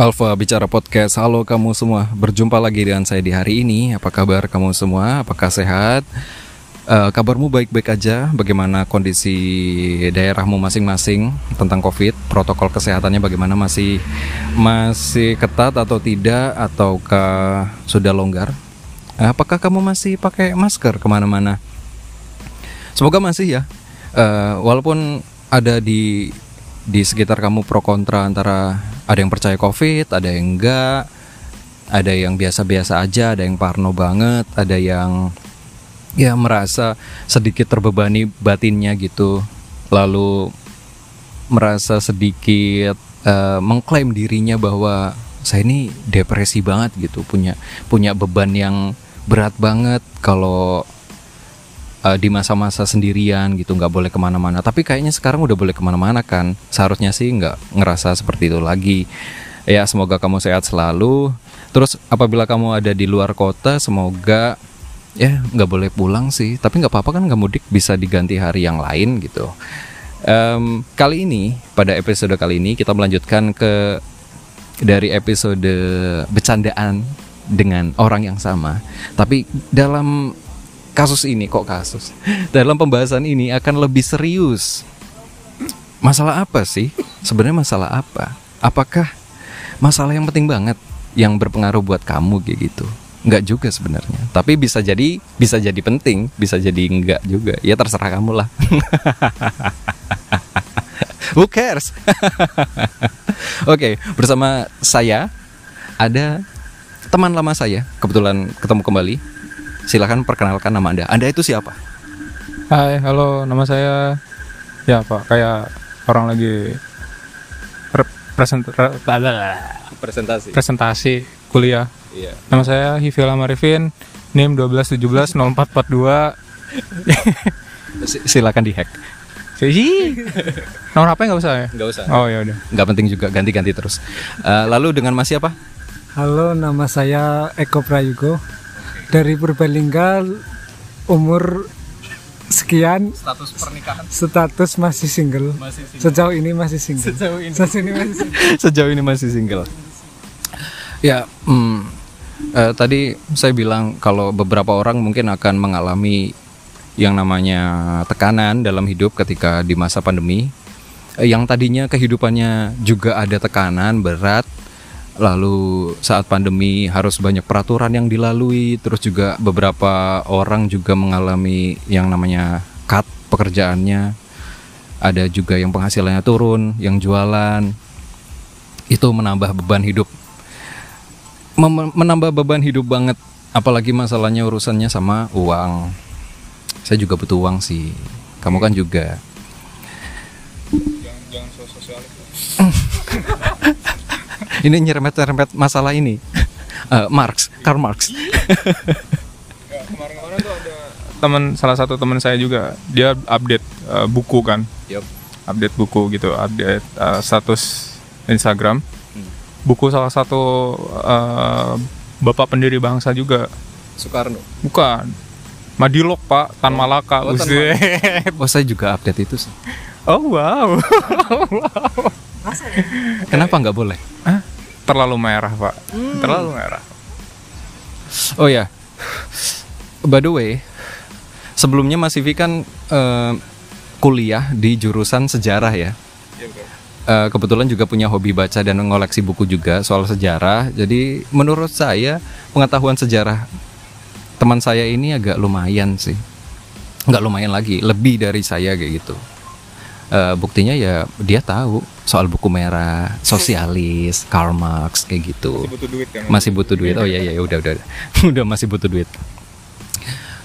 Alfa Bicara Podcast, halo kamu semua Berjumpa lagi dengan saya di hari ini Apa kabar kamu semua? Apakah sehat? Uh, kabarmu baik-baik aja? Bagaimana kondisi daerahmu masing-masing tentang COVID? Protokol kesehatannya bagaimana? Masih masih ketat atau tidak? Ataukah sudah longgar? Apakah kamu masih pakai masker ke mana-mana? Semoga masih ya uh, Walaupun ada di di sekitar kamu pro kontra antara ada yang percaya covid ada yang enggak. Ada yang biasa-biasa aja ada yang parno banget ada yang ya merasa sedikit terbebani batinnya gitu. Lalu merasa sedikit uh, mengklaim dirinya bahwa saya ini depresi banget gitu punya punya beban yang berat banget. Kalau uh, di masa-masa sendirian gitu nggak boleh ke mana-mana. Tapi kayaknya sekarang udah boleh ke mana-mana kan. Seharusnya sih nggak ngerasa seperti itu lagi. Ya semoga kamu sehat selalu. Terus apabila kamu ada di luar kota semoga ya nggak boleh pulang sih. Tapi nggak apa-apa kan nggak mudik bisa diganti hari yang lain gitu. Um, kali ini pada episode kali ini kita melanjutkan ke dari episode bercandaan dengan orang yang sama. Tapi dalam kasus ini kok kasus? Dalam pembahasan ini akan lebih serius. Masalah apa sih? Sebenarnya masalah apa? Apakah masalah yang penting banget yang berpengaruh buat kamu kayak gitu? Nggak juga sebenarnya. Tapi bisa jadi bisa jadi penting bisa jadi enggak juga. Ya terserah kamu lah. Who cares? Oke okay, bersama saya ada teman lama saya. Kebetulan ketemu kembali Silahkan perkenalkan nama Anda. Anda itu siapa? Hai, halo, nama saya ya Pak, kayak orang lagi present presentasi. Presentasi kuliah. Iya. Nama saya Hivila Marifin, NIM 12170442. Silakan dihack. Sih. Nomor HP nggak usah ya? Nggak usah. Oh ya udah. Nggak penting juga ganti-ganti terus. Uh, lalu dengan Mas siapa? Halo, nama saya Eko Prayugo dari Purbalingga umur sekian. Status pernikahan? Status masih single, masih single. sejauh ini masih single. Sejauh ini. Sejauh ini masih single, sejauh ini masih single. ya hmm, eh, tadi saya bilang kalau beberapa orang mungkin akan mengalami yang namanya tekanan dalam hidup ketika di masa pandemi. Eh, yang tadinya kehidupannya juga ada tekanan berat lalu saat pandemi harus banyak peraturan yang dilalui terus juga beberapa orang juga mengalami yang namanya cut pekerjaannya. Ada juga yang penghasilannya turun yang jualan. Itu menambah beban hidup. Mem menambah beban hidup banget apalagi masalahnya urusannya sama uang. Saya juga butuh uang sih. Kamu kan juga ini nyerempet-nyerempet masalah ini. Uh, Marx, Karl Marx. ya, kemarin-kemarin tuh ada teman salah satu teman saya juga dia update uh, buku kan. Yep. Update buku gitu, update uh, status Instagram. Hmm. Buku salah satu uh, bapak pendiri bangsa juga. Soekarno. Bukan. Madilok Pak, Tan oh. Malaka. Oh, Tan oh, saya juga update itu sih. Oh wow. wow. Kenapa nggak boleh? Hah? Terlalu merah pak. Hmm. terlalu merah. Oh ya by the way sebelumnya Mas Vivi kan uh, kuliah di jurusan sejarah ya. Uh, kebetulan juga punya hobi baca dan mengoleksi buku juga soal sejarah. Jadi menurut saya pengetahuan sejarah teman saya ini agak lumayan sih. Nggak lumayan lagi lebih dari saya kayak gitu uh, buktinya ya dia tahu soal buku merah, sosialis, Karl Marx kayak gitu. Masih butuh duit kan? Masih butuh duit. Oh iya iya udah udah udah masih butuh duit.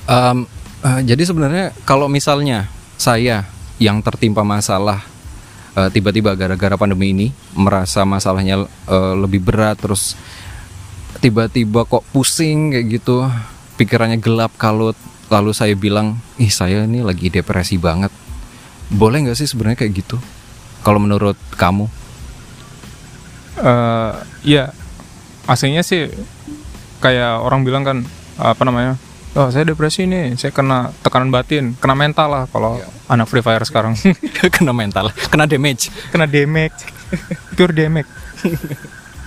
Um, uh, jadi sebenarnya kalau misalnya saya yang tertimpa masalah uh, tiba-tiba gara-gara pandemi ini merasa masalahnya uh, lebih berat terus tiba-tiba kok pusing kayak gitu pikirannya gelap kalut lalu saya bilang ih saya ini lagi depresi banget boleh nggak sih sebenarnya kayak gitu? Kalau menurut kamu? Uh, ya, aslinya sih kayak orang bilang kan apa namanya? Oh saya depresi nih, saya kena tekanan batin, kena mental lah kalau yeah. anak Free Fire sekarang. kena mental, kena damage, kena damage, pure damage.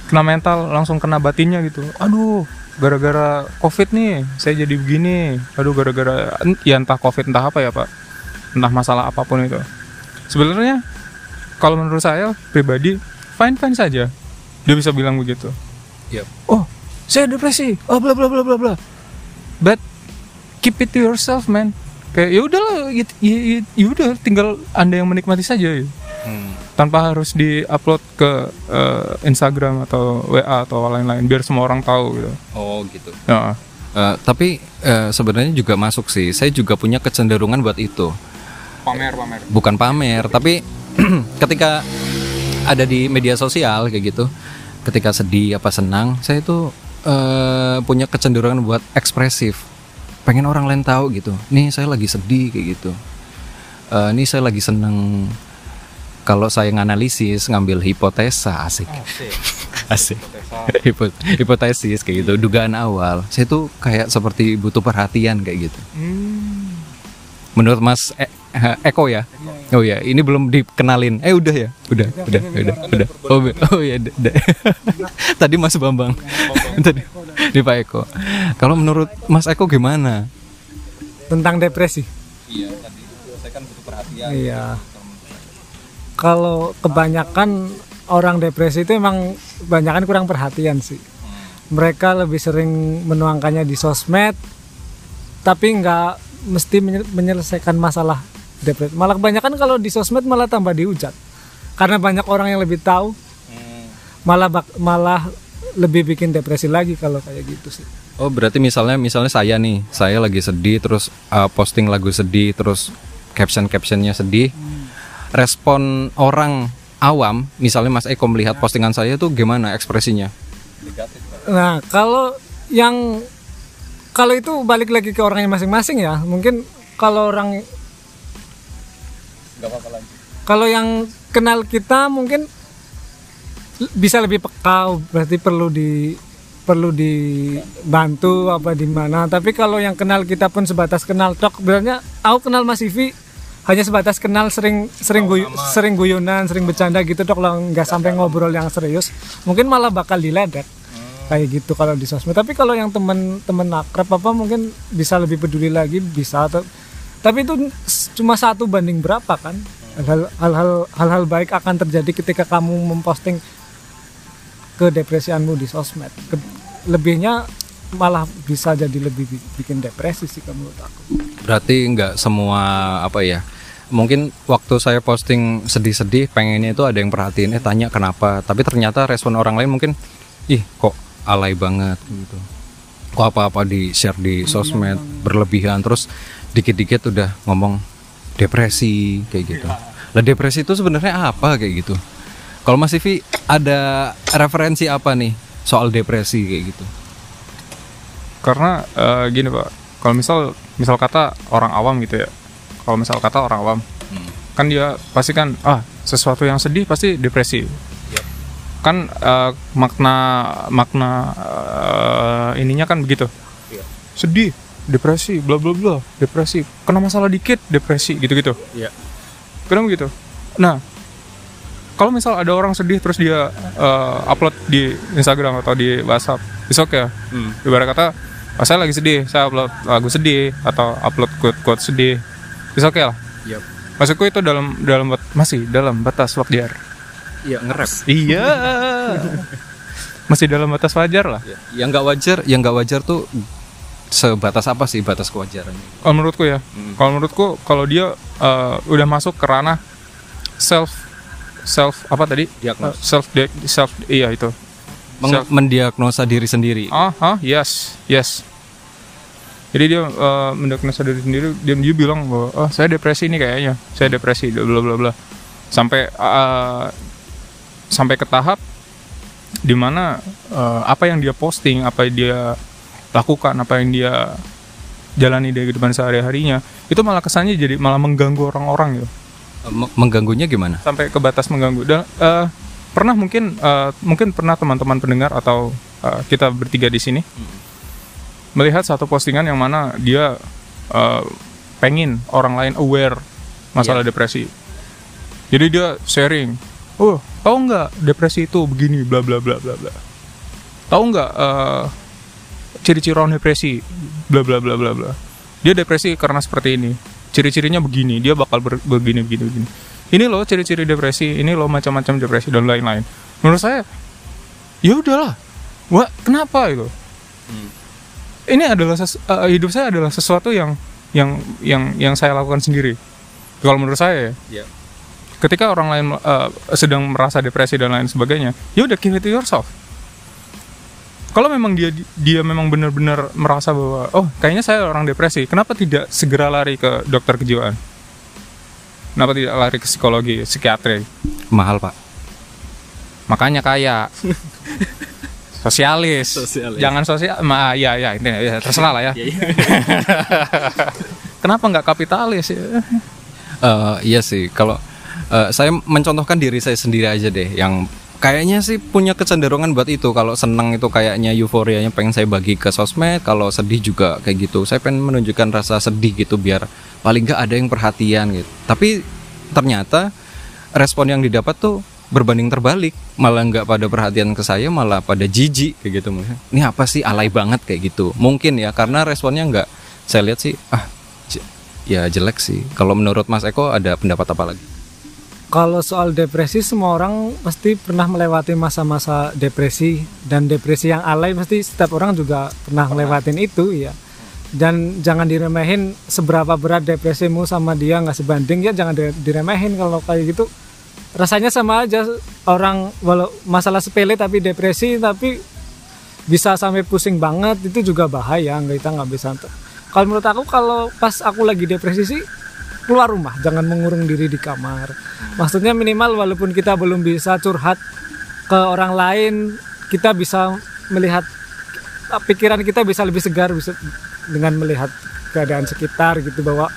kena mental langsung kena batinnya gitu aduh gara-gara covid nih saya jadi begini aduh gara-gara ya entah covid entah apa ya pak entah masalah apa pun itu sebenarnya kalau menurut saya pribadi fine fine saja dia bisa bilang begitu Yep. oh saya depresi oh bla bla bla bla bla but keep it to yourself man kayak ya udahlah ya, ya, ya, udah tinggal anda yang menikmati saja ya. Hmm. tanpa harus diupload ke eh, Instagram atau WA atau lain-lain biar semua orang tahu gitu Oh gitu. ya Eh, tapi eh, sebenarnya juga masuk sih. Saya juga punya kecenderungan buat itu. Pamer pamer Bukan pamer, tapi ketika ada di media sosial kayak gitu, ketika sedih apa senang, saya itu eh, punya kecenderungan buat ekspresif. Pengen orang lain tahu gitu. Nih saya lagi sedih kayak gitu. Eh, nih saya lagi seneng. Kalau saya nganalisis, ngambil hipotesa asik. Asik. Hipo- hipotesis kayak gitu, dugaan awal. Saya tuh kayak seperti butuh perhatian kayak gitu. Menurut Mas eh, Eko ya? Oh ya, ini belum dikenalin. Eh udah ya? Udah, udah, udah, udah. Oh, oh ya. Tadi Mas Bambang. Tadi di Pak Eko. Kalau menurut Mas Eko gimana? tentang depresi. Iya, tadi saya kan butuh perhatian. Iya. Kalau kebanyakan orang depresi itu emang kebanyakan kurang perhatian sih. Mereka lebih sering menuangkannya di sosmed, tapi nggak mesti menye- menyelesaikan masalah depresi. Malah kebanyakan kalau di sosmed malah tambah dihujat, karena banyak orang yang lebih tahu, malah bak- malah lebih bikin depresi lagi kalau kayak gitu sih. Oh berarti misalnya misalnya saya nih, saya lagi sedih terus uh, posting lagu sedih terus caption captionnya sedih, respon orang awam, misalnya Mas Eko melihat postingan saya tuh gimana ekspresinya? Nah, kalau yang kalau itu balik lagi ke orangnya masing-masing ya. Mungkin kalau orang Kalau yang kenal kita mungkin bisa lebih peka, berarti perlu di perlu dibantu apa di mana. Tapi kalau yang kenal kita pun sebatas kenal tok, berarti aku kenal Mas Ivi hanya sebatas kenal sering sering guyu- sering guyonan, sering bercanda gitu dok, lah nggak sampai ngobrol yang serius. Mungkin malah bakal diledek kayak gitu kalau di sosmed. Tapi kalau yang teman-teman akrab apa mungkin bisa lebih peduli lagi, bisa atau tapi itu cuma satu banding berapa kan? Hal-hal hal-hal hal-hal baik akan terjadi ketika kamu memposting kedepresianmu di sosmed. Ke- lebihnya malah bisa jadi lebih bi- bikin depresi sih kalau menurut aku. Berarti nggak semua apa ya? Mungkin waktu saya posting sedih-sedih, pengennya itu ada yang perhatiin, eh tanya kenapa. Tapi ternyata respon orang lain mungkin, ih kok alay banget gitu. Kok apa-apa di share di sosmed berlebihan, terus dikit-dikit udah ngomong depresi kayak gitu. Lah depresi itu sebenarnya apa kayak gitu? Kalau Mas Sivi ada referensi apa nih soal depresi kayak gitu? karena eh, gini pak. Kalau misal misal kata orang awam gitu ya. Kalau misal kata orang awam. Kan dia pasti kan ah sesuatu yang sedih pasti depresi. Kan eh, makna makna eh, ininya kan begitu. Sedih depresi bla bla bla depresi kena masalah dikit depresi gitu gitu Iya. kenapa begitu nah kalau misal ada orang sedih terus dia eh, upload di Instagram atau di WhatsApp, it's okay. Ibarat kata, "Oh, saya lagi sedih, saya upload lagu sedih atau upload quote quote sedih, it's okay lah. Yep. Maksudku itu dalam dalam masih dalam batas wajar. Iya nge-rap. Iya. masih dalam batas wajar lah. Yang nggak wajar, yang nggak wajar tuh sebatas apa sih batas kewajarannya? Kalau menurutku ya, kalau menurutku kalau dia eh, udah masuk ke ranah self self apa tadi? Diagnos. Eh, self self iya itu. Meng- Self- mendiagnosa diri sendiri. Ah, ah, yes, yes. Jadi dia eh, mendiagnosa diri sendiri, dia, dia bilang bahwa oh, saya depresi nih kayaknya, saya depresi, bla bla bla. Sampai eh, sampai ke tahap di mana eh, apa yang dia posting, apa yang dia lakukan, apa yang dia jalani dari kehidupan sehari harinya, itu malah kesannya jadi malah mengganggu orang-orang gitu. M- mengganggunya gimana? sampai ke batas mengganggu. Dan eh, pernah mungkin eh, mungkin pernah teman-teman pendengar atau eh, kita bertiga di sini melihat satu postingan yang mana dia eh, pengen orang lain aware masalah depresi. Jadi dia sharing oh tahu nggak depresi itu begini bla bla bla bla bla. Tahu nggak eh, ciri-ciri orang depresi bla bla bla bla bla. Dia depresi karena seperti ini. Ciri-cirinya begini dia bakal ber- begini begini begini. Ini loh ciri-ciri depresi ini loh macam-macam depresi dan lain-lain. Menurut saya ya udahlah. Wah kenapa itu? Ini adalah eh, hidup saya adalah sesuatu yang yang yang yang saya lakukan sendiri. Kalau menurut saya ya. Iya. ketika orang lain eh, sedang merasa depresi dan lain sebagainya ya udah give it to yourself kalau memang dia dia memang benar-benar merasa bahwa oh kayaknya saya orang depresi kenapa tidak segera lari ke dokter kejiwaan kenapa tidak lari ke psikologi psikiatri Mahal pak. makanya kaya sosialis. Sosialis. jangan sosial ma ya ya ini ya, terserah lah ya kenapa nggak kapitalis ya Eh, iya sih, kalau eh, saya mencontohkan diri saya sendiri aja deh, yang kayaknya sih punya kecenderungan buat itu. Kalau seneng itu kayaknya euforianya pengen saya bagi ke sosmed, kalau sedih juga kayak gitu. Saya pengen menunjukkan rasa sedih gitu biar paling nggak ada yang perhatian gitu. Tapi ternyata respon yang didapat tuh berbanding terbalik, malah nggak pada perhatian ke saya, malah pada jijik kayak gitu. Ini apa sih alay banget kayak gitu? Mungkin ya karena responnya nggak saya lihat sih ah ya jelek sih. Kalau menurut Mas Eko ada pendapat apa lagi? Kalau soal depresi semua orang pasti pernah melewati masa-masa depresi. Dan depresi yang alay pasti setiap orang juga pernah ngelewatin itu ya. Dan jangan diremehin seberapa berat depresimu sama dia nggak sebanding ya. Jangan dire- diremehin kalau kayak gitu. Rasanya sama aja orang walau masalah sepele tapi depresi tapi bisa sampai pusing banget itu juga bahaya. Nggak kita nggak bisa. Kalau menurut aku kalau pas aku lagi depresi sih keluar rumah jangan mengurung diri di kamar. Maksudnya minimal walaupun kita belum bisa curhat ke orang lain kita bisa melihat pikiran kita bisa lebih segar bisa dengan melihat keadaan sekitar gitu bahwa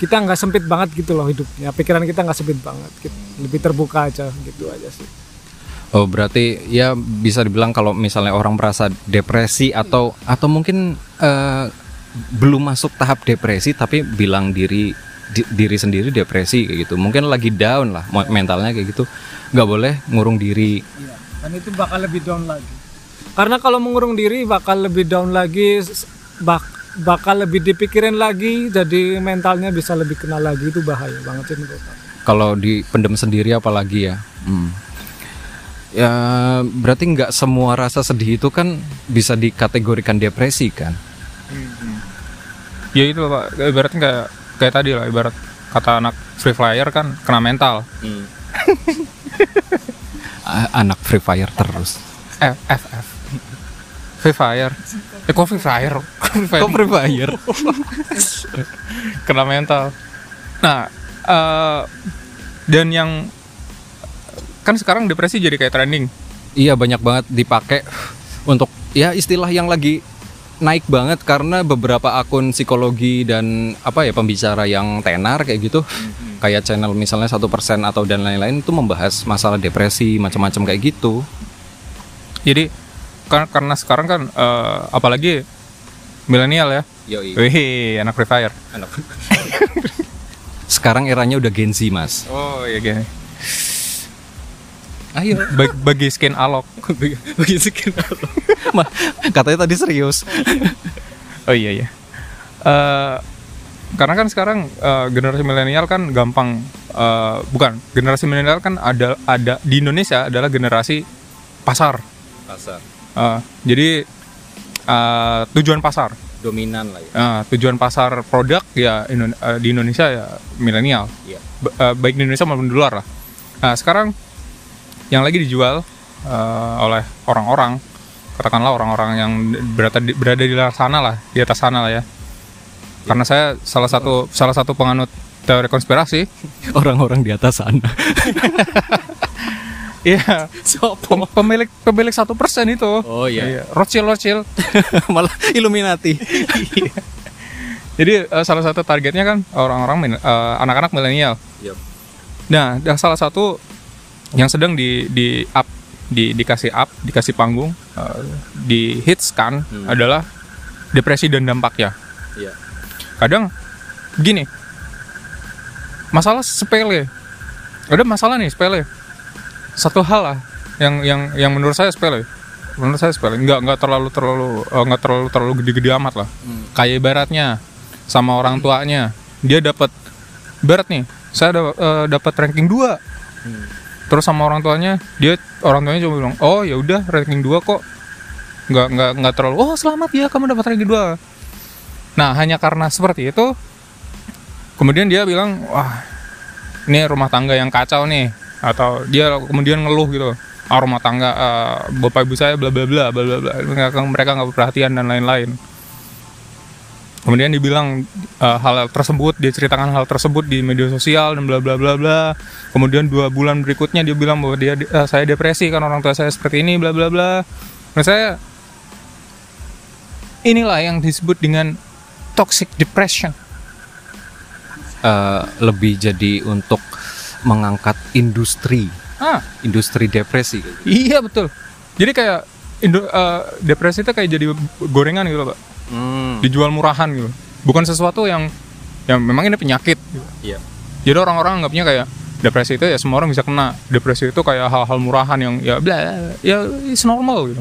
kita nggak sempit banget gitu loh hidupnya. Pikiran kita nggak sempit banget gitu. lebih terbuka aja gitu aja sih. Oh berarti ya bisa dibilang kalau misalnya orang merasa depresi atau atau mungkin eh, belum masuk tahap depresi tapi bilang diri di- diri sendiri depresi kayak gitu. Mungkin lagi down lah mentalnya kayak gitu. nggak boleh ngurung diri. Iya, dan itu bakal lebih down lagi. Karena kalau mengurung diri bakal lebih down lagi, bak- bakal lebih dipikirin lagi, jadi mentalnya bisa lebih kena lagi itu bahaya banget sih menurut aku. Kalau dipendem sendiri apalagi ya. Hmm. Ya berarti nggak semua rasa sedih itu kan bisa dikategorikan depresi kan? ya itu pak ibaratnya kayak kayak tadi lah ibarat kata anak free flyer kan kena mental A- Anak Free Fire terus. F F F free fire eh kok free fire Free Fire. Kok Free Fire? kena mental. Nah, eh, dan yang kan sekarang depresi jadi kayak trending. Iya banyak banget dipakai untuk ya istilah yang lagi naik banget karena beberapa akun psikologi dan apa ya pembicara yang tenar kayak gitu kayak channel misalnya satu persen atau dan lain-lain itu membahas masalah depresi macam-macam kayak gitu Jadi kan karena sekarang kan eh, apalagi milenial ya. Yoi. Wih, anak free fire. sekarang eranya udah Gen Z mas Oh iya gini. Ayo Bagi, bagi skin alok. bagi sekian Ma, katanya tadi serius Oh iya iya. Eh, karena kan sekarang eh, generasi milenial kan gampang eh, bukan generasi milenial kan ada ada di Indonesia adalah generasi pasar. pasar Eh, jadi eh, tujuan pasar. dominan lah ya Eh, tujuan pasar produk ya Indo- eh, di Indonesia ya milenial. Iya. Ba- eh, baik di Indonesia maupun di luar lah. Nah sekarang yang lagi dijual eh, oleh orang-orang katakanlah orang-orang yang berada di, berada di luar sana lah di atas sana lah ya. Karena saya salah satu salah satu penganut teori konspirasi. orang-orang di atas sana Iya. Pem- pemilik pemilik satu persen itu. Oh, iya. Rothschild Rothschild. malah Illuminati Jadi eh, salah satu targetnya kan orang-orang eh, anak-anak milenial. Yup. Nah, dan salah satu yang sedang di di up di dikasih up, dikasih panggung, eh, di hits kan Hmm. adalah depresi dan dampaknya. Iya. Kadang gini. Masalah sepele. Ada masalah nih sepele. satu hal lah yang yang yang menurut saya sepele menurut saya sepele nggak nggak terlalu terlalu eh, nggak terlalu terlalu gede-gede amat lah kayak ibaratnya sama orang tuanya dia dapat berat nih saya dapat ranking 2 terus sama orang tuanya dia orang tuanya cuma bilang oh ya udah ranking 2 kok. Nggak nggak nggak terlalu oh selamat ya kamu dapat ranking 2 nah hanya karena seperti itu kemudian dia bilang wah ini rumah tangga yang kacau nih atau dia kemudian ngeluh gitu ah, rumah tangga eh, bapak ibu saya bla bla bla bla bla bla mereka nggak perhatian dan lain-lain kemudian dibilang eh, hal tersebut dia ceritakan hal tersebut di media sosial dan bla bla bla bla. Kemudian dua bulan berikutnya dia bilang bahwa dia eh, saya depresi kan orang tua saya seperti ini bla bla bla. Menurut saya inilah yang disebut dengan toxic depression. Eh, lebih jadi untuk mengangkat industri, ah. Industri depresi. iya betul. Jadi kayak Indo, eh, depresi itu kayak jadi gorengan gitu loh pak Hmm. dijual murahan gitu bukan sesuatu yang yang memang ini penyakit gitu. Iya. jadi orang-orang anggapnya kayak depresi itu ya semua orang bisa kena depresi itu kayak hal-hal murahan yang ya bla ya is normal gitu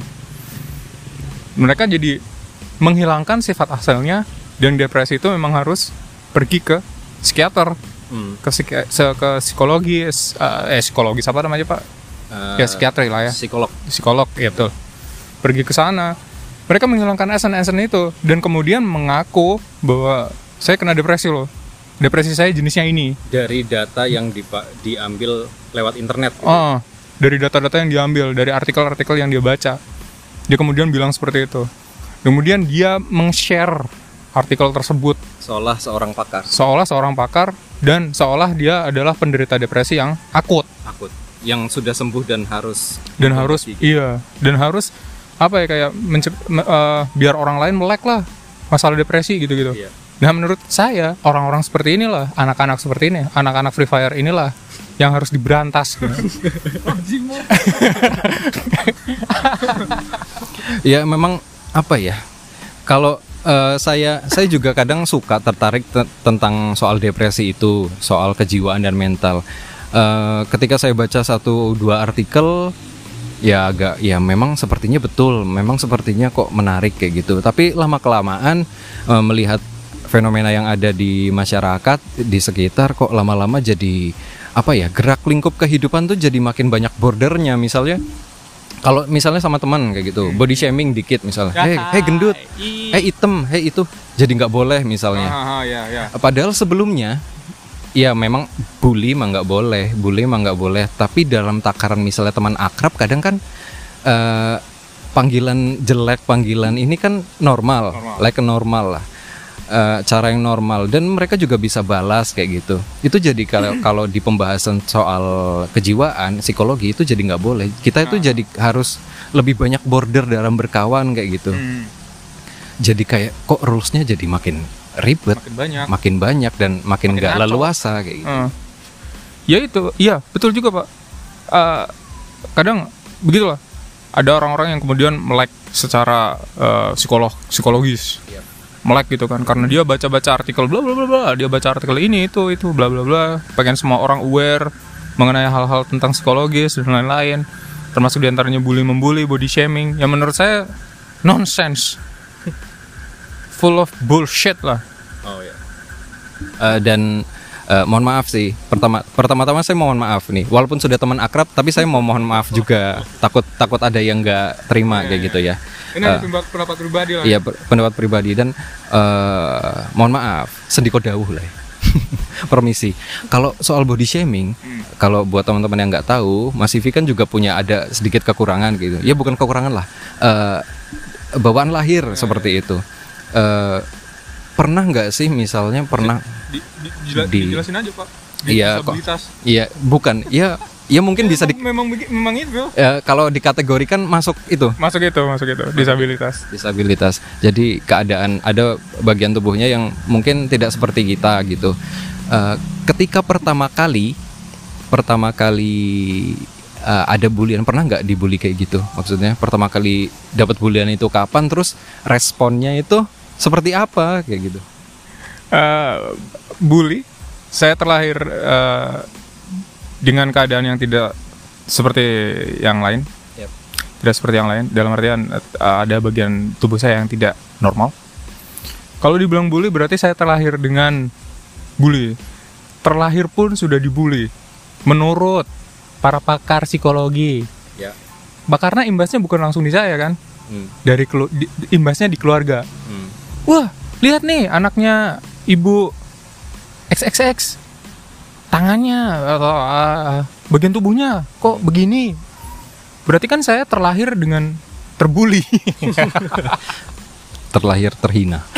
mereka jadi menghilangkan sifat asalnya dan depresi itu memang harus pergi ke psikiater Hmm. ke, psiki- ke psikologis eh psikologis apa namanya pak ya psikiatri lah ya Psikolog. psikolog ya betul pergi ke sana mereka menghilangkan esen-esen itu dan kemudian mengaku bahwa saya kena depresi loh depresi saya jenisnya ini Dari data yang diambil lewat internet. gitu. oh dari data-data yang diambil dari artikel-artikel yang dia baca dia kemudian bilang seperti itu kemudian dia meng-share artikel tersebut Seolah seorang pakar. seolah seorang pakar dan seolah dia adalah penderita depresi yang akut Akut. Yang sudah sembuh dan harus dan harus iya dan harus apa ya kayak eh, biar orang lain melek lah masalah depresi gitu-gitu. Iya. Nah menurut saya orang-orang seperti inilah anak-anak seperti ini anak-anak Free Fire inilah yang harus diberantas. gitu. Ya memang apa ya? Kalau eh, saya saya juga kadang suka tertarik te- tentang soal depresi itu, soal kejiwaan dan mental. Eh, ketika saya baca satu dua artikel ya agak ya memang sepertinya betul, memang sepertinya kok menarik kayak gitu. Tapi lama kelamaan eh, melihat fenomena yang ada di masyarakat di sekitar kok lama-lama jadi apa ya gerak lingkup kehidupan tuh jadi makin banyak bordernya misalnya. Kalau misalnya sama teman kayak gitu body shaming dikit misalnya. Hei hei gendut. Hei item hei itu jadi nggak boleh misalnya. Ah, ya, ya. padahal sebelumnya ya memang bully mah nggak boleh bully mah nggak boleh. Tapi dalam takaran misalnya teman akrab kadang kan eh, panggilan jelek panggilan ini kan normal, Normal. like normal lah. Eh, cara yang normal. Dan mereka juga bisa balas kayak gitu. Itu jadi kalau kalau di pembahasan soal kejiwaan psikologi itu jadi nggak boleh. Kita itu jadi harus lebih banyak border dalam berkawan kayak gitu. Hmm, jadi kayak kok rulesnya jadi makin ribet makin banyak. makin banyak dan makin nggak leluasa kayak gitu. Eh, ya itu, iya betul juga pak. Eh, kadang begitulah. Ada orang-orang yang kemudian melek secara eh, psikolog psikologis, Iya. melek gitu kan, karena dia baca-baca artikel bla bla bla bla, dia baca artikel ini itu itu bla bla bla, pengen semua orang aware mengenai hal-hal tentang psikologis dan lain-lain, termasuk di antaranya bully membuli, body shaming, yang menurut saya nonsense, full of bullshit lah. Oh ya. dan eh, mohon maaf sih. Pertama pertama-tama saya mohon maaf nih. Walaupun sudah teman akrab, tapi saya mau mohon maaf juga. Takut takut ada yang nggak terima kayak gitu ya. Ini Eh, pendapat pribadi lah. Iya pendapat pribadi dan eh, mohon maaf sendiko dawuh lah. ya. Permisi. Kalau soal body shaming, kalau buat teman-teman yang nggak tahu, Mas Ivi kan juga punya ada sedikit kekurangan gitu. Ya bukan kekurangan lah, eh, bawaan lahir seperti itu. Eh, pernah nggak sih misalnya pernah? Di, di, jela- Di- dijelasin aja pak. Iya, kok. disabilitas. Iya bukan. Ya ya mungkin bisa di, memang memang itu eh, kalau dikategorikan masuk itu masuk itu masuk itu disabilitas. disabilitas. Jadi keadaan ada bagian tubuhnya yang mungkin tidak seperti kita gitu. Eh, ketika pertama kali pertama kali eh, ada bulian pernah nggak dibully kayak gitu? Maksudnya pertama kali dapat bulian itu kapan? Terus responnya itu seperti apa kayak gitu? Eh, bully. Saya terlahir eh, dengan keadaan yang tidak seperti yang lain Yep. tidak seperti yang lain dalam artian eh, ada bagian tubuh saya yang tidak normal kalau dibilang bully berarti saya terlahir dengan bully terlahir pun sudah dibully menurut para pakar psikologi Ya. Karena imbasnya bukan langsung di saya kan Hmm. dari di- imbasnya di keluarga Hmm. Wah lihat nih anaknya ibu XXX tangannya atau ah, bagian tubuhnya kok begini? Berarti kan saya terlahir dengan terbuli. Terlahir terhina.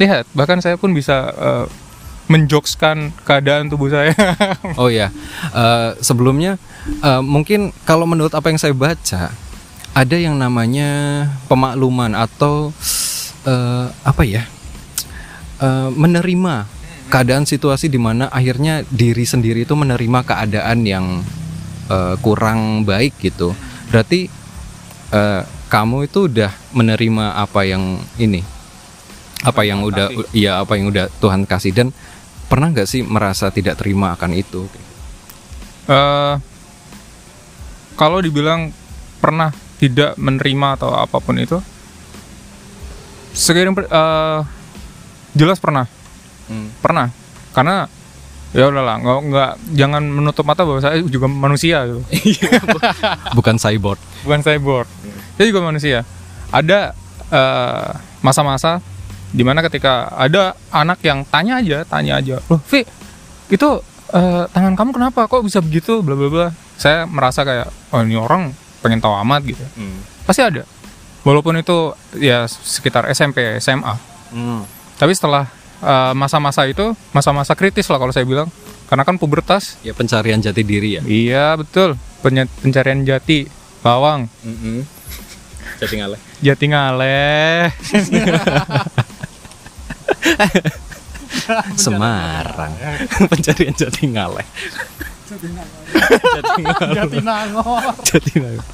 lihat bahkan saya pun bisa eh, menjokeskan keadaan tubuh saya. Oh ya, Eh, sebelumnya eh, mungkin kalau menurut apa yang saya baca ada yang namanya pemakluman atau eh, apa ya Eh, menerima keadaan situasi di mana akhirnya diri sendiri itu menerima keadaan yang eh, kurang baik gitu. Berarti eh, kamu itu udah menerima apa yang ini, apa yang udah, iya apa yang udah Tuhan kasih dan pernah nggak sih merasa tidak terima akan itu? Eh, kalau dibilang pernah tidak menerima atau apa pun itu sekiranya eh, jelas pernah. Hmm. pernah. Karena ya udahlah nggak nggak jangan menutup mata bahwa saya juga manusia gitu. Bukan cyborg. bukan cyborg. Saya juga manusia. Ada eh, masa-masa di mana ketika ada anak yang tanya aja tanya aja loh Vi itu eh, tangan kamu kenapa? Kok bisa begitu? Bla bla bla. Saya merasa kayak oh ini orang pengen tahu amat gitu Hmm. pasti ada walaupun itu ya sekitar SMP SMA Hmm. tapi setelah eh, masa-masa itu masa-masa kritis lah kalau saya bilang karena kan pubertas Ya pencarian jati diri ya. iya betul pencarian jati bawang Jati ngaleh. jati ngaleh Semarang. pencarian jati ngaleh. Jati nangor. Jati ngaleh.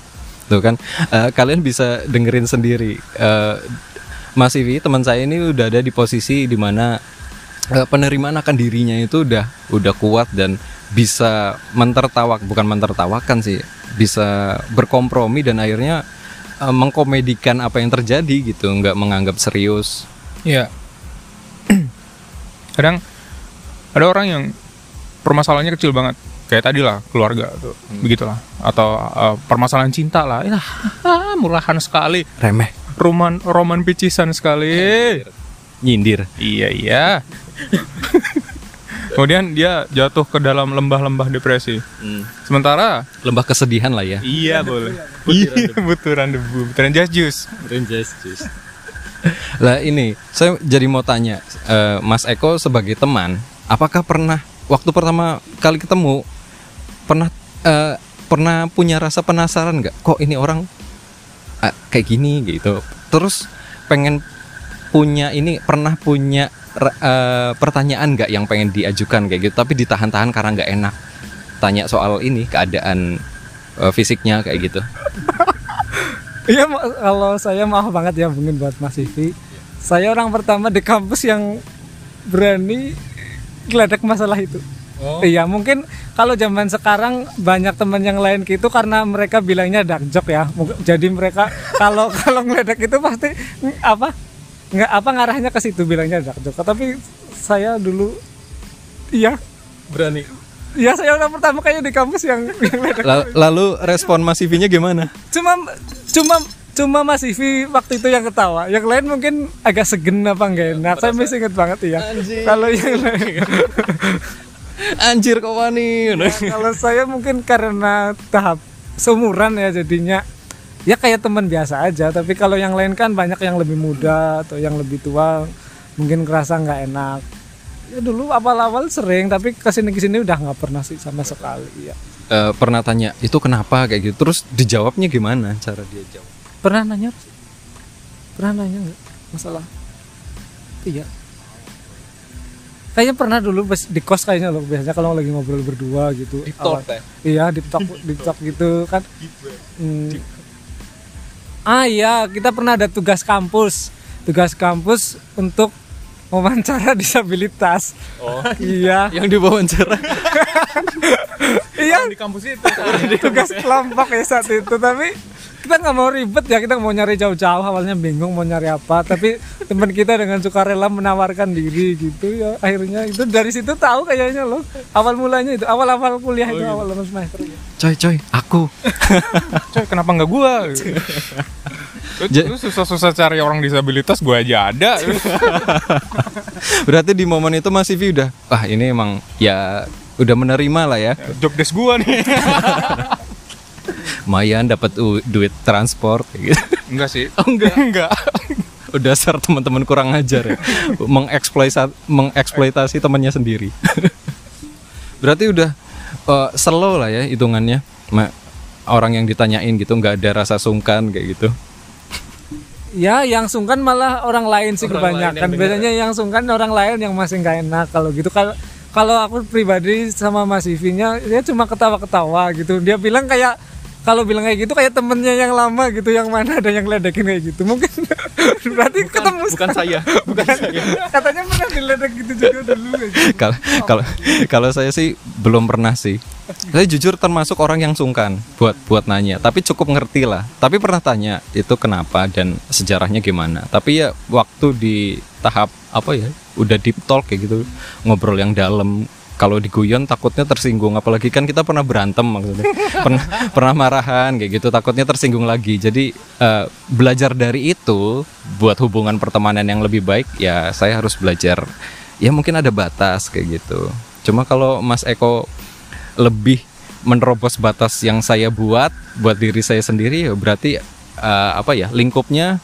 Tuh kan, eh, kalian bisa dengerin sendiri. Eh, Mas Ivi, teman saya ini udah ada di posisi di mana eh, penerimaan akan dirinya itu udah udah kuat dan bisa mentertawak, bukan mentertawakan sih, bisa berkompromi dan akhirnya eh, mengkomedikan apa yang terjadi gitu, nggak menganggap serius. Iya. Kadang ada orang yang permasalahannya kecil banget. Kayak tadi lah keluarga tuh, begitulah. Atau uh, permasalahan cinta lah. Ya, murahan sekali. Remeh, Roman roman picisan sekali. nyindir. Iya iya. Kemudian dia jatuh ke dalam lembah-lembah depresi. Sementara Lembah kesedihan lah ya. iya boleh. Iya butiran debu, butiran jas jus. Lah ini, saya jadi mau tanya, eh, Mas Eko sebagai teman, apakah pernah waktu pertama kali ketemu pernah eh, pernah punya rasa penasaran nggak? Kok ini orang ah, kayak gini gitu? Terus pengen punya ini pernah punya eh, pertanyaan nggak yang pengen diajukan kayak gitu, tapi ditahan-tahan karena nggak enak tanya soal ini keadaan eh, fisiknya kayak gitu. Iya kalau saya maaf banget ya mungkin buat Mas Ivi. Saya orang pertama di kampus yang berani geledek masalah itu. Iya mungkin kalau zaman sekarang banyak teman yang lain gitu karena mereka bilangnya dark joke ya. Jadi mereka kalau kalau ngeledek itu pasti apa nggak apa ngarahnya ke situ bilangnya dark joke. Tapi saya dulu iya Berani. iya saya orang pertama kayaknya di kampus yang, yang Lalu respon Mas Ivi-nya gimana? cuma cuma cuma Mas Ivi waktu itu yang ketawa yang lain mungkin agak segen apa enggak enak saya masih inget banget ya kalau yang lain Anjir kok wani. kalau saya mungkin karena tahap seumuran ya jadinya ya kayak teman biasa aja. Tapi kalau yang lain kan banyak yang lebih muda atau yang lebih tua mungkin kerasa nggak enak. Ya dulu awal-awal sering tapi ke sini ke sini udah nggak pernah sih sama sekali ya. Eh, pernah tanya itu kenapa? Kayak gitu. Terus dijawabnya gimana cara dia jawab? Pernah nanya pernah nanya nggak masalah? Iya kayaknya pernah dulu pas di kos kayaknya loh biasanya kalau lagi ngobrol berdua gitu. Deep talk, ya? iya di talk di talk gitu kan. Hmm. ah iya kita pernah ada tugas kampus. Tugas kampus untuk wawancara disabilitas. Oh. Iya. Yang diwawancara iya. Di kampus itu. Tugas kelompok ya saat itu tapi kita nggak mau ribet ya kita mau nyari jauh-jauh awalnya bingung mau nyari apa tapi teman kita dengan sukarela menawarkan diri gitu ya akhirnya itu dari situ tahu kayaknya loh awal mulanya itu awal awal kuliah itu awal awal semester. Coy, coy, aku. coy kenapa nggak gua? Lu susah-susah cari orang disabilitas gua aja ada. Berarti di momen itu Mas Sivi udah, wah ini emang ya udah menerima lah ya. job desk gua nih Lumayan dapat u- duit transport kayak gitu. enggak sih Oh, enggak. enggak Udah ser teman-teman kurang ajar ya. Mengeksploitasi mengeksploitasi temannya sendiri. Berarti udah eh, slow lah ya hitungannya. Ma- orang yang ditanyain gitu nggak ada rasa sungkan kayak gitu. ya yang sungkan malah orang lain sih Orang lain kebanyakan yang dengar. biasanya yang sungkan orang lain yang masih nggak enak kalau gitu kalau kalau aku pribadi sama Mas Ivinya dia cuma ketawa-ketawa gitu dia bilang kayak kalau bilang kayak gitu kayak temennya yang lama gitu yang mana ada yang ledekin kayak gitu mungkin berarti ketemu bukan saya, bukan saya. katanya pernah diledek gitu juga dulu gitu. Kalau kalau kalau saya sih belum pernah sih. Saya jujur termasuk orang yang sungkan buat buat nanya, tapi cukup ngerti lah. Tapi pernah tanya itu kenapa dan sejarahnya gimana. Tapi ya waktu di tahap apa ya, udah deep talk kayak gitu, ngobrol yang dalam. Kalau di guyon takutnya tersinggung, apalagi kan kita pernah berantem maksudnya, pernah pernah marahan kayak gitu, takutnya tersinggung lagi. Jadi eh, belajar dari itu buat hubungan pertemanan yang lebih baik, ya saya harus belajar ya mungkin ada batas kayak gitu. Cuma kalau Mas Eko lebih menerobos batas yang saya buat buat diri saya sendiri ya berarti eh, apa ya lingkupnya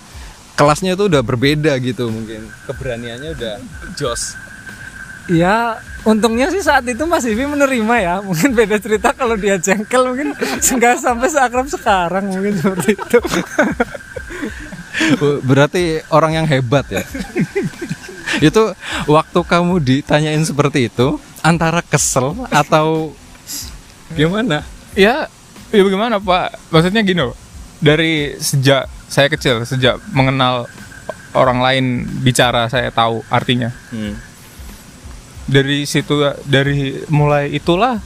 kelasnya itu udah berbeda gitu mungkin keberaniannya udah jos. Ya untungnya sih saat itu Mas Ivi menerima ya mungkin beda cerita kalau dia jengkel mungkin nggak sampai seakrab sekarang mungkin seperti itu berarti orang yang hebat ya. itu waktu kamu ditanyain seperti itu antara kesel atau gimana? ya ya bagaimana pak maksudnya gini loh dari sejak saya kecil sejak mengenal orang lain bicara saya tahu artinya Hmm. Dari situ dari mulai itulah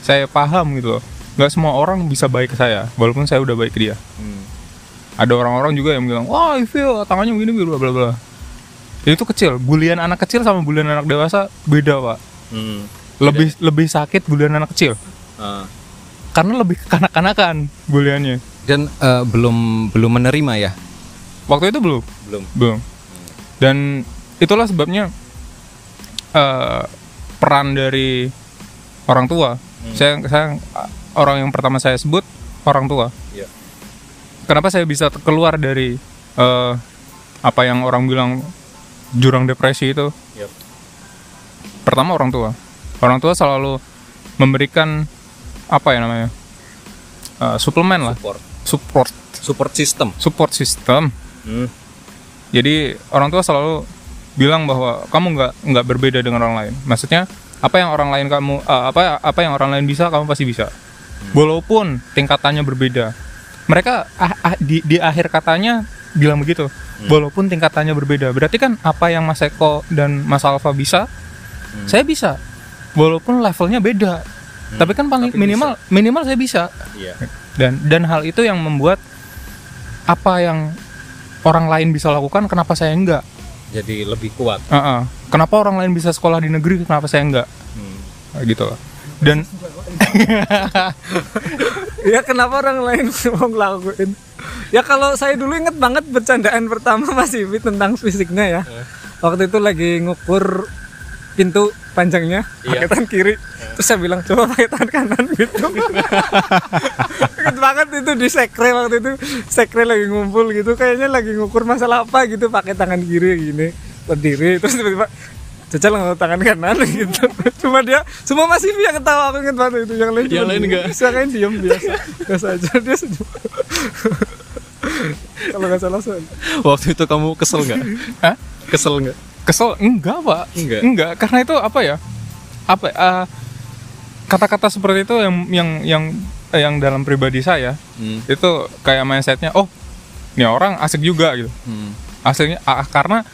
saya paham gitu loh nggak semua orang bisa baik ke saya walaupun saya udah baik ke dia Hmm. ada orang-orang juga yang bilang wah Ivil tangannya begini bla bla bla itu kecil bulian anak kecil sama bulian anak dewasa beda pak Hmm. lebih lebih sakit bulian anak kecil Ah. karena lebih kekanak-kanakan buliannya Dan eh, belum belum menerima ya? waktu itu belum Belum. belum dan itulah sebabnya eh, peran dari orang tua saya saya orang yang pertama saya sebut orang tua Iya. kenapa saya bisa keluar dari eh, apa yang orang bilang jurang depresi itu Yep. pertama orang tua orang tua selalu memberikan apa ya namanya Eh, suplemen lah Support. support Support system. support system Hmm. jadi orang tua selalu bilang bahwa kamu nggak nggak berbeda dengan orang lain. Maksudnya apa yang orang lain kamu eh, apa apa yang orang lain bisa kamu pasti bisa. Walaupun tingkatannya berbeda. Mereka ah, ah, di di akhir katanya bilang begitu. Walaupun tingkatannya berbeda. Berarti kan apa yang Mas Eko dan Mas Alfa bisa saya bisa. Walaupun levelnya beda. Tapi kan paling Tapi minimal minimal saya bisa. Iya. dan dan hal itu yang membuat apa yang orang lain bisa lakukan kenapa saya enggak Jadi lebih kuat. Heeh. kenapa orang lain bisa sekolah di negeri kenapa saya enggak Hmm. Kayak gitu lah dan ya kenapa orang lain mau ngelakuin ya kalau saya dulu inget banget bercandaan pertama Mas Ivi tentang fisiknya ya waktu itu lagi ngukur pintu panjangnya pakai tangan kiri. Terus saya bilang coba pakai tangan kanan gitu. Inget banget itu di sekre waktu itu. Sekre lagi ngumpul gitu kayaknya lagi ngukur masalah apa gitu pakai tangan kiri gini berdiri. Terus tiba-tiba Caca nggak tangan kanan gitu. Cuma dia cuma masih yang ketawa aku inget banget itu. Yang lain Yang lain diem. nggak? bisa kan diem biasa. Biasa aja dia senyum. Kalau nggak salah Waktu itu kamu kesel nggak? Kesel nggak? Kesel enggak pak Enggak? karena itu apa ya apa eh, kata-kata seperti itu yang yang yang eh, yang dalam pribadi saya Hmm. itu kayak mindsetnya oh ini orang asik juga gitu Hmm. aslinya ah, karena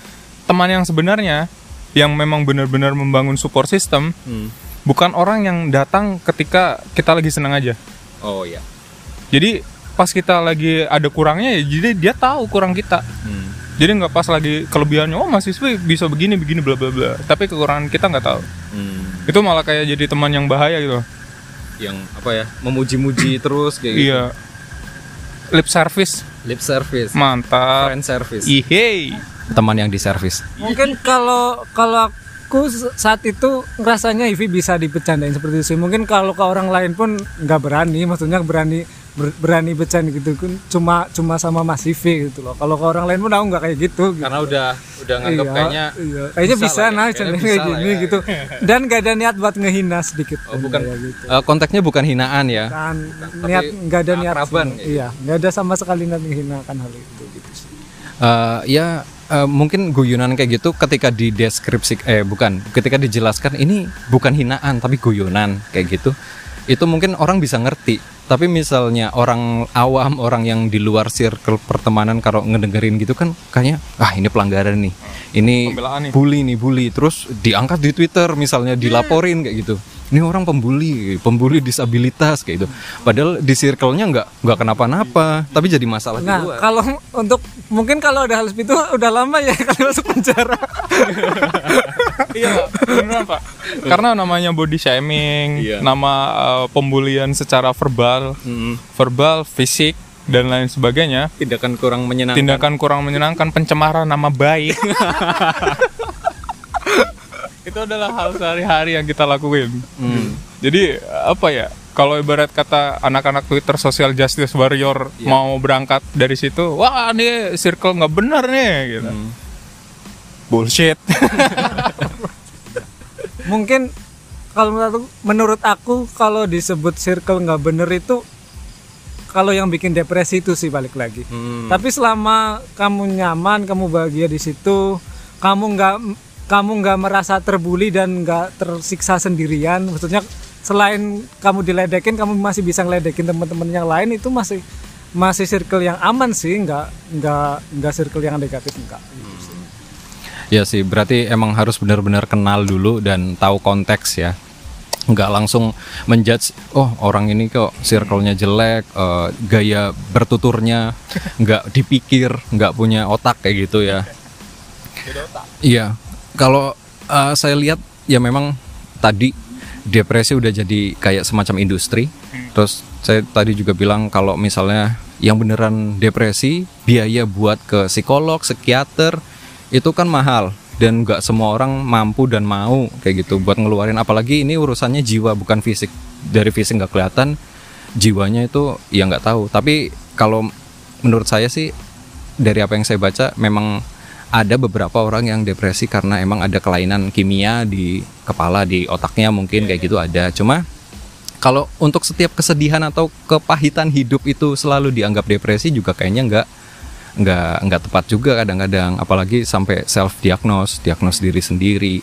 teman yang sebenarnya yang memang benar-benar membangun support system Hmm. bukan orang yang datang ketika kita lagi senang aja Oh iya. jadi pas kita lagi ada kurangnya ya jadi dia tahu kurang kita Hmm. Jadi nggak pas lagi kelebihannya oh mahasiswa bisa begini begini bla bla bla tapi kekurangan kita nggak tahu Hmm. itu malah kayak jadi teman yang bahaya gitu Yang apa ya? Memuji-muji terus kayak gitu. iya lip service Lip service. mantap Friend service. ihey Teman yang di service. mungkin kalau kalau aku saat itu ngerasanya Ivi bisa dibecandain seperti itu sih mungkin kalau ke orang lain pun nggak berani maksudnya berani ber- berani bercanda gitu kan cuma cuma sama Mas Ivi gitu loh kalau ke orang lain pun aku nggak kayak gitu, gitu. Karena udah udah nganggap Iya, kayaknya iya. kayaknya bisa bisa, lah ya, nah kayaknya channel bisa kayak gini ya. gitu dan gak ada niat buat ngehina sedikit Oh, bukan Kayak gitu. eh, konteksnya bukan hinaan ya. kan niat nggak ada niat keakraban kayak gitu. iya nggak ada sama sekali niat menghinakan hal itu gitu sih Eh, ya eh, mungkin guyonan kayak gitu ketika di deskripsi eh bukan ketika dijelaskan ini bukan hinaan tapi guyonan kayak gitu itu mungkin orang bisa ngerti. Tapi misalnya orang awam orang yang di luar circle pertemanan kalau ngedengerin gitu kan kayaknya ah ini pelanggaran nih. Ini nih. bully nih bully. Terus diangkat di Twitter misalnya dilaporin kayak gitu ini orang pembuli pembuli disabilitas kayak gitu padahal di circle-nya nggak nggak kenapa-napa tapi jadi masalah di Nah, luar kalau untuk mungkin kalau ada hal seperti itu udah lama ya kali masuk penjara. iya beneran pak karena namanya body shaming Iya. nama eh, pembulian secara verbal Mm. verbal fisik dan lain sebagainya tindakan kurang menyenangkan tindakan kurang menyenangkan pencemaran nama baik itu adalah hal sehari-hari yang kita lakuin Hmm. jadi apa ya kalau ibarat kata anak-anak Twitter social justice warrior Iya. mau berangkat dari situ wah ini circle nggak benar nih gitu Hmm. bullshit mungkin kalau menurut aku, menurut aku kalau disebut circle nggak bener itu kalau yang bikin depresi itu sih balik lagi. Hmm. Tapi selama kamu nyaman, kamu bahagia di situ, kamu nggak kamu nggak merasa terbuli dan nggak tersiksa sendirian. Maksudnya selain kamu diledekin, kamu masih bisa ngeledekin teman-teman yang lain itu masih masih circle yang aman sih, nggak nggak nggak circle yang negatif enggak. Ya sih, berarti emang harus benar-benar kenal dulu dan tahu konteks ya. Nggak langsung menjudge, oh orang ini kok circle-nya jelek, eh, gaya bertuturnya nggak dipikir, nggak punya otak kayak gitu ya. Iya, kalau eh, saya lihat ya memang tadi depresi udah jadi kayak semacam industri. Terus saya tadi juga bilang kalau misalnya yang beneran depresi, biaya buat ke psikolog, psikiater itu kan mahal. Dan nggak semua orang mampu dan mau kayak gitu buat ngeluarin. Apalagi ini urusannya jiwa bukan fisik. Dari fisik nggak kelihatan jiwanya itu ya nggak tahu. Tapi kalau menurut saya sih dari apa yang saya baca memang ada beberapa orang yang depresi karena emang ada kelainan kimia di kepala di otaknya mungkin kayak gitu ada. Cuma kalau untuk setiap kesedihan atau kepahitan hidup itu selalu dianggap depresi juga kayaknya nggak nggak nggak tepat juga kadang-kadang. Apalagi sampai self diagnose diagnos diri sendiri.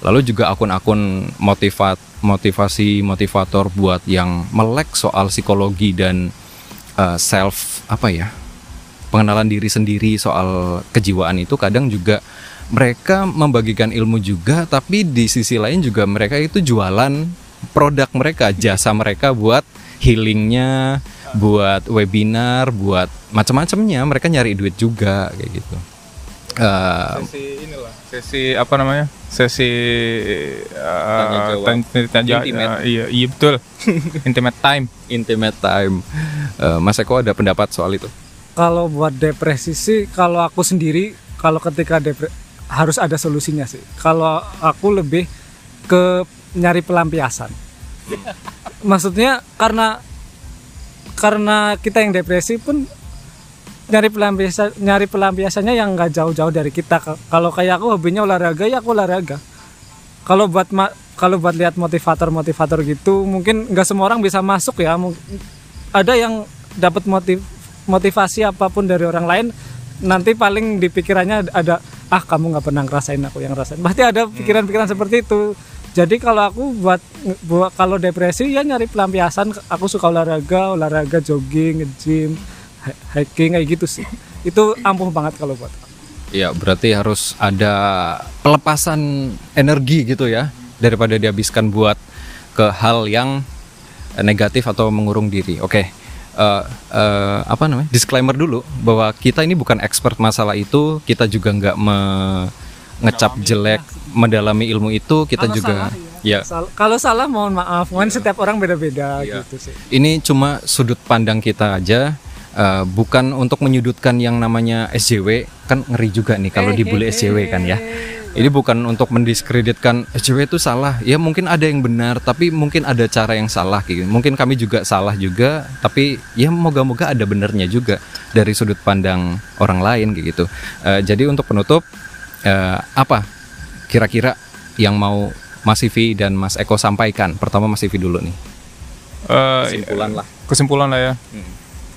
Lalu juga akun-akun motivat motivasi motivator buat yang melek soal psikologi dan uh, self apa ya pengenalan diri sendiri soal kejiwaan itu kadang juga mereka membagikan ilmu juga tapi di sisi lain juga mereka itu jualan produk mereka jasa mereka buat healingnya buat webinar buat macam-macamnya. Mereka nyari duit juga kayak gitu. Eh, sesi inilah sesi apa namanya? Sesi uh, jawab. tanya- tanya- Intimate. uh, iya iya betul. Intimate time. Intimate time. Eh, Mas Eko ada pendapat soal itu Kalau buat depresi sih, kalau aku sendiri, kalau ketika depre harus ada solusinya sih. Kalau aku lebih ke nyari pelampiasan. Maksudnya karena karena kita yang depresi pun nyari pelampiasan nyari pelampiasannya yang nggak jauh-jauh dari kita. Ka- Kalau kayak aku hobinya olahraga ya aku olahraga. Kalau buat kalau buat lihat motivator-motivator gitu, mungkin nggak semua orang bisa masuk ya. Ada yang dapat motiv motivasi apa pun dari orang lain nanti paling di pikirannya ada ah kamu nggak pernah ngerasain aku yang ngerasain pasti ada pikiran-pikiran seperti itu jadi kalau aku buat buat kalau depresi ya nyari pelampiasan aku suka olahraga olahraga jogging nge-gym hi- hiking kayak gitu sih itu ampuh banget kalau buat aku. Ya berarti harus ada pelepasan energi gitu ya daripada dihabiskan buat ke hal yang negatif atau mengurung diri. Oke. Eh, eh, apa namanya? Disclaimer dulu bahwa kita ini bukan expert masalah itu, kita juga nggak me- ngecap jelek mendalami ilmu itu, kita Kalau juga salah, ya. Sal- kalau salah mohon maaf, mohon setiap orang beda-beda Iya. gitu sih. Ini cuma sudut pandang kita aja. eh, bukan untuk menyudutkan yang namanya SJW kan ngeri juga nih kalau dibully SJW kan ya. Ini bukan untuk mendiskreditkan SJW itu salah. Ya mungkin ada yang benar, tapi mungkin ada cara yang salah gitu. Mungkin kami juga salah juga, tapi ya moga-moga ada benernya juga dari sudut pandang orang lain kayak gitu. Eh, jadi untuk penutup eh, apa kira-kira yang mau Mas Ivi dan Mas Eko sampaikan? Pertama Mas Ivi dulu nih. Eh, Kesimpulan lah. kesimpulan lah ya Hmm.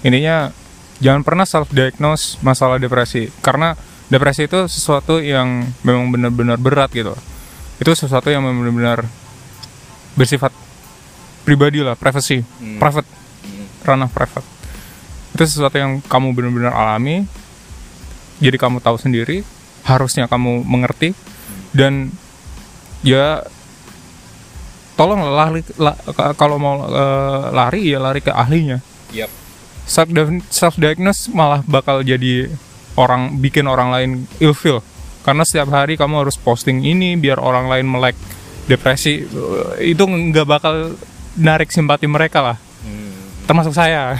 intinya jangan pernah self diagnose masalah depresi karena depresi itu sesuatu yang memang benar-benar berat gitu. Itu sesuatu yang memang benar-benar bersifat pribadi lah privacy. Hmm. private. Ranah private. Itu sesuatu yang kamu benar-benar alami. Jadi kamu tahu sendiri harusnya kamu mengerti. Dan ya tolong lari la- kalau mau eh, lari ya lari ke ahlinya. Yap. self self diagnose malah bakal jadi orang bikin orang lain ilfeel. Karena setiap hari kamu harus posting ini biar orang lain melek depresi. Eh, itu nggak bakal narik simpati mereka lah. Termasuk saya.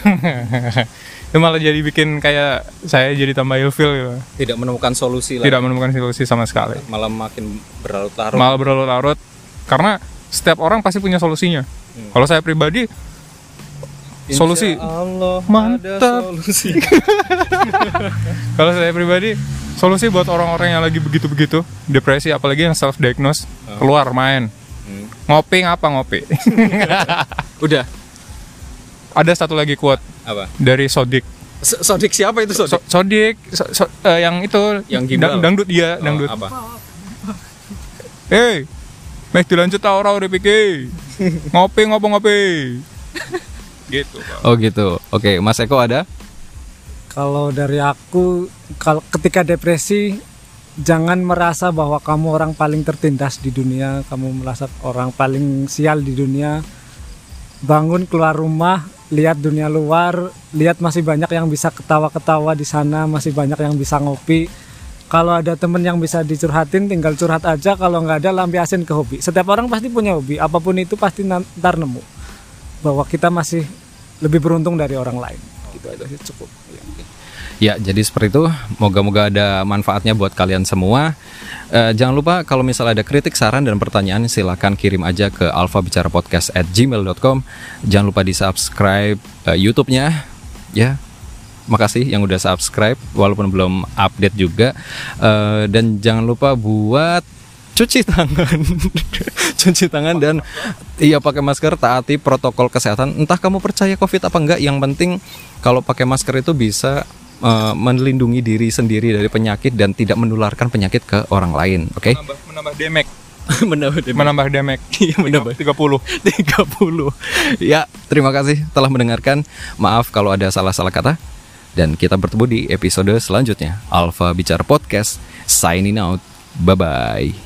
Itu malah jadi bikin kayak saya jadi tambah ilfeel gitu. Tidak menemukan solusi lah. tidak menemukan solusi sama sekali. Malah makin berlarut-larut. malah berlarut-larut. Karena setiap orang pasti punya solusinya. Kalau saya pribadi Insya solusi Allah Mantap. solusi. Kalau saya pribadi, solusi buat orang-orang yang lagi begitu-begitu, depresi apalagi yang self diagnose, keluar main. Hmm. Ngopi ngapa ngopi? Udah. Ada satu lagi quote Apa? dari Sodik. S- Sodik siapa itu Sodik? So- Sodik so- so- eh, yang itu Yang gimbal? dang- dangdut dia, Oh, dangdut. apa? Hei, mek dilanjut ta ora udah pikir. ngopi ngopo ngopi. Gitu, Pak. Oh gitu. Oke, Mas Eko ada? Kalau dari aku, kalau ketika depresi, jangan merasa bahwa kamu orang paling tertindas di dunia, kamu merasa orang paling sial di dunia. Bangun keluar rumah, lihat dunia luar, lihat masih banyak yang bisa ketawa-ketawa di sana, masih banyak yang bisa ngopi. Kalau ada temen yang bisa dicurhatin, tinggal curhat aja. Kalau nggak ada, lampiasin ke hobi. Setiap orang pasti punya hobi, apa pun itu pasti ntar nemu. Bahwa kita masih lebih beruntung dari orang lain. Gitu aja sih cukup. Ya, jadi seperti itu. Moga-moga ada manfaatnya buat kalian semua. Eh, jangan lupa kalau misalnya ada kritik, saran, dan pertanyaan, silahkan kirim aja ke alfabicarapodcast@gmail.com. Jangan lupa di subscribe eh, YouTube-nya. Ya, makasih yang udah subscribe, walaupun belum update juga. Eh, dan jangan lupa buat cuci tangan, cuci tangan dan iya pakai masker, taati protokol kesehatan. Entah kamu percaya COVID apa enggak, yang penting kalau pakai masker itu bisa eh, melindungi diri sendiri dari penyakit dan tidak menularkan penyakit ke orang lain. Oke? Menambah, menambah demek, Menambah menambah demek. Iya, menambah. 30. 30. Ya, terima kasih telah mendengarkan. Maaf kalau ada salah-salah kata. Dan kita bertemu di episode selanjutnya. Alfa Bicara Podcast signing out. Bye bye.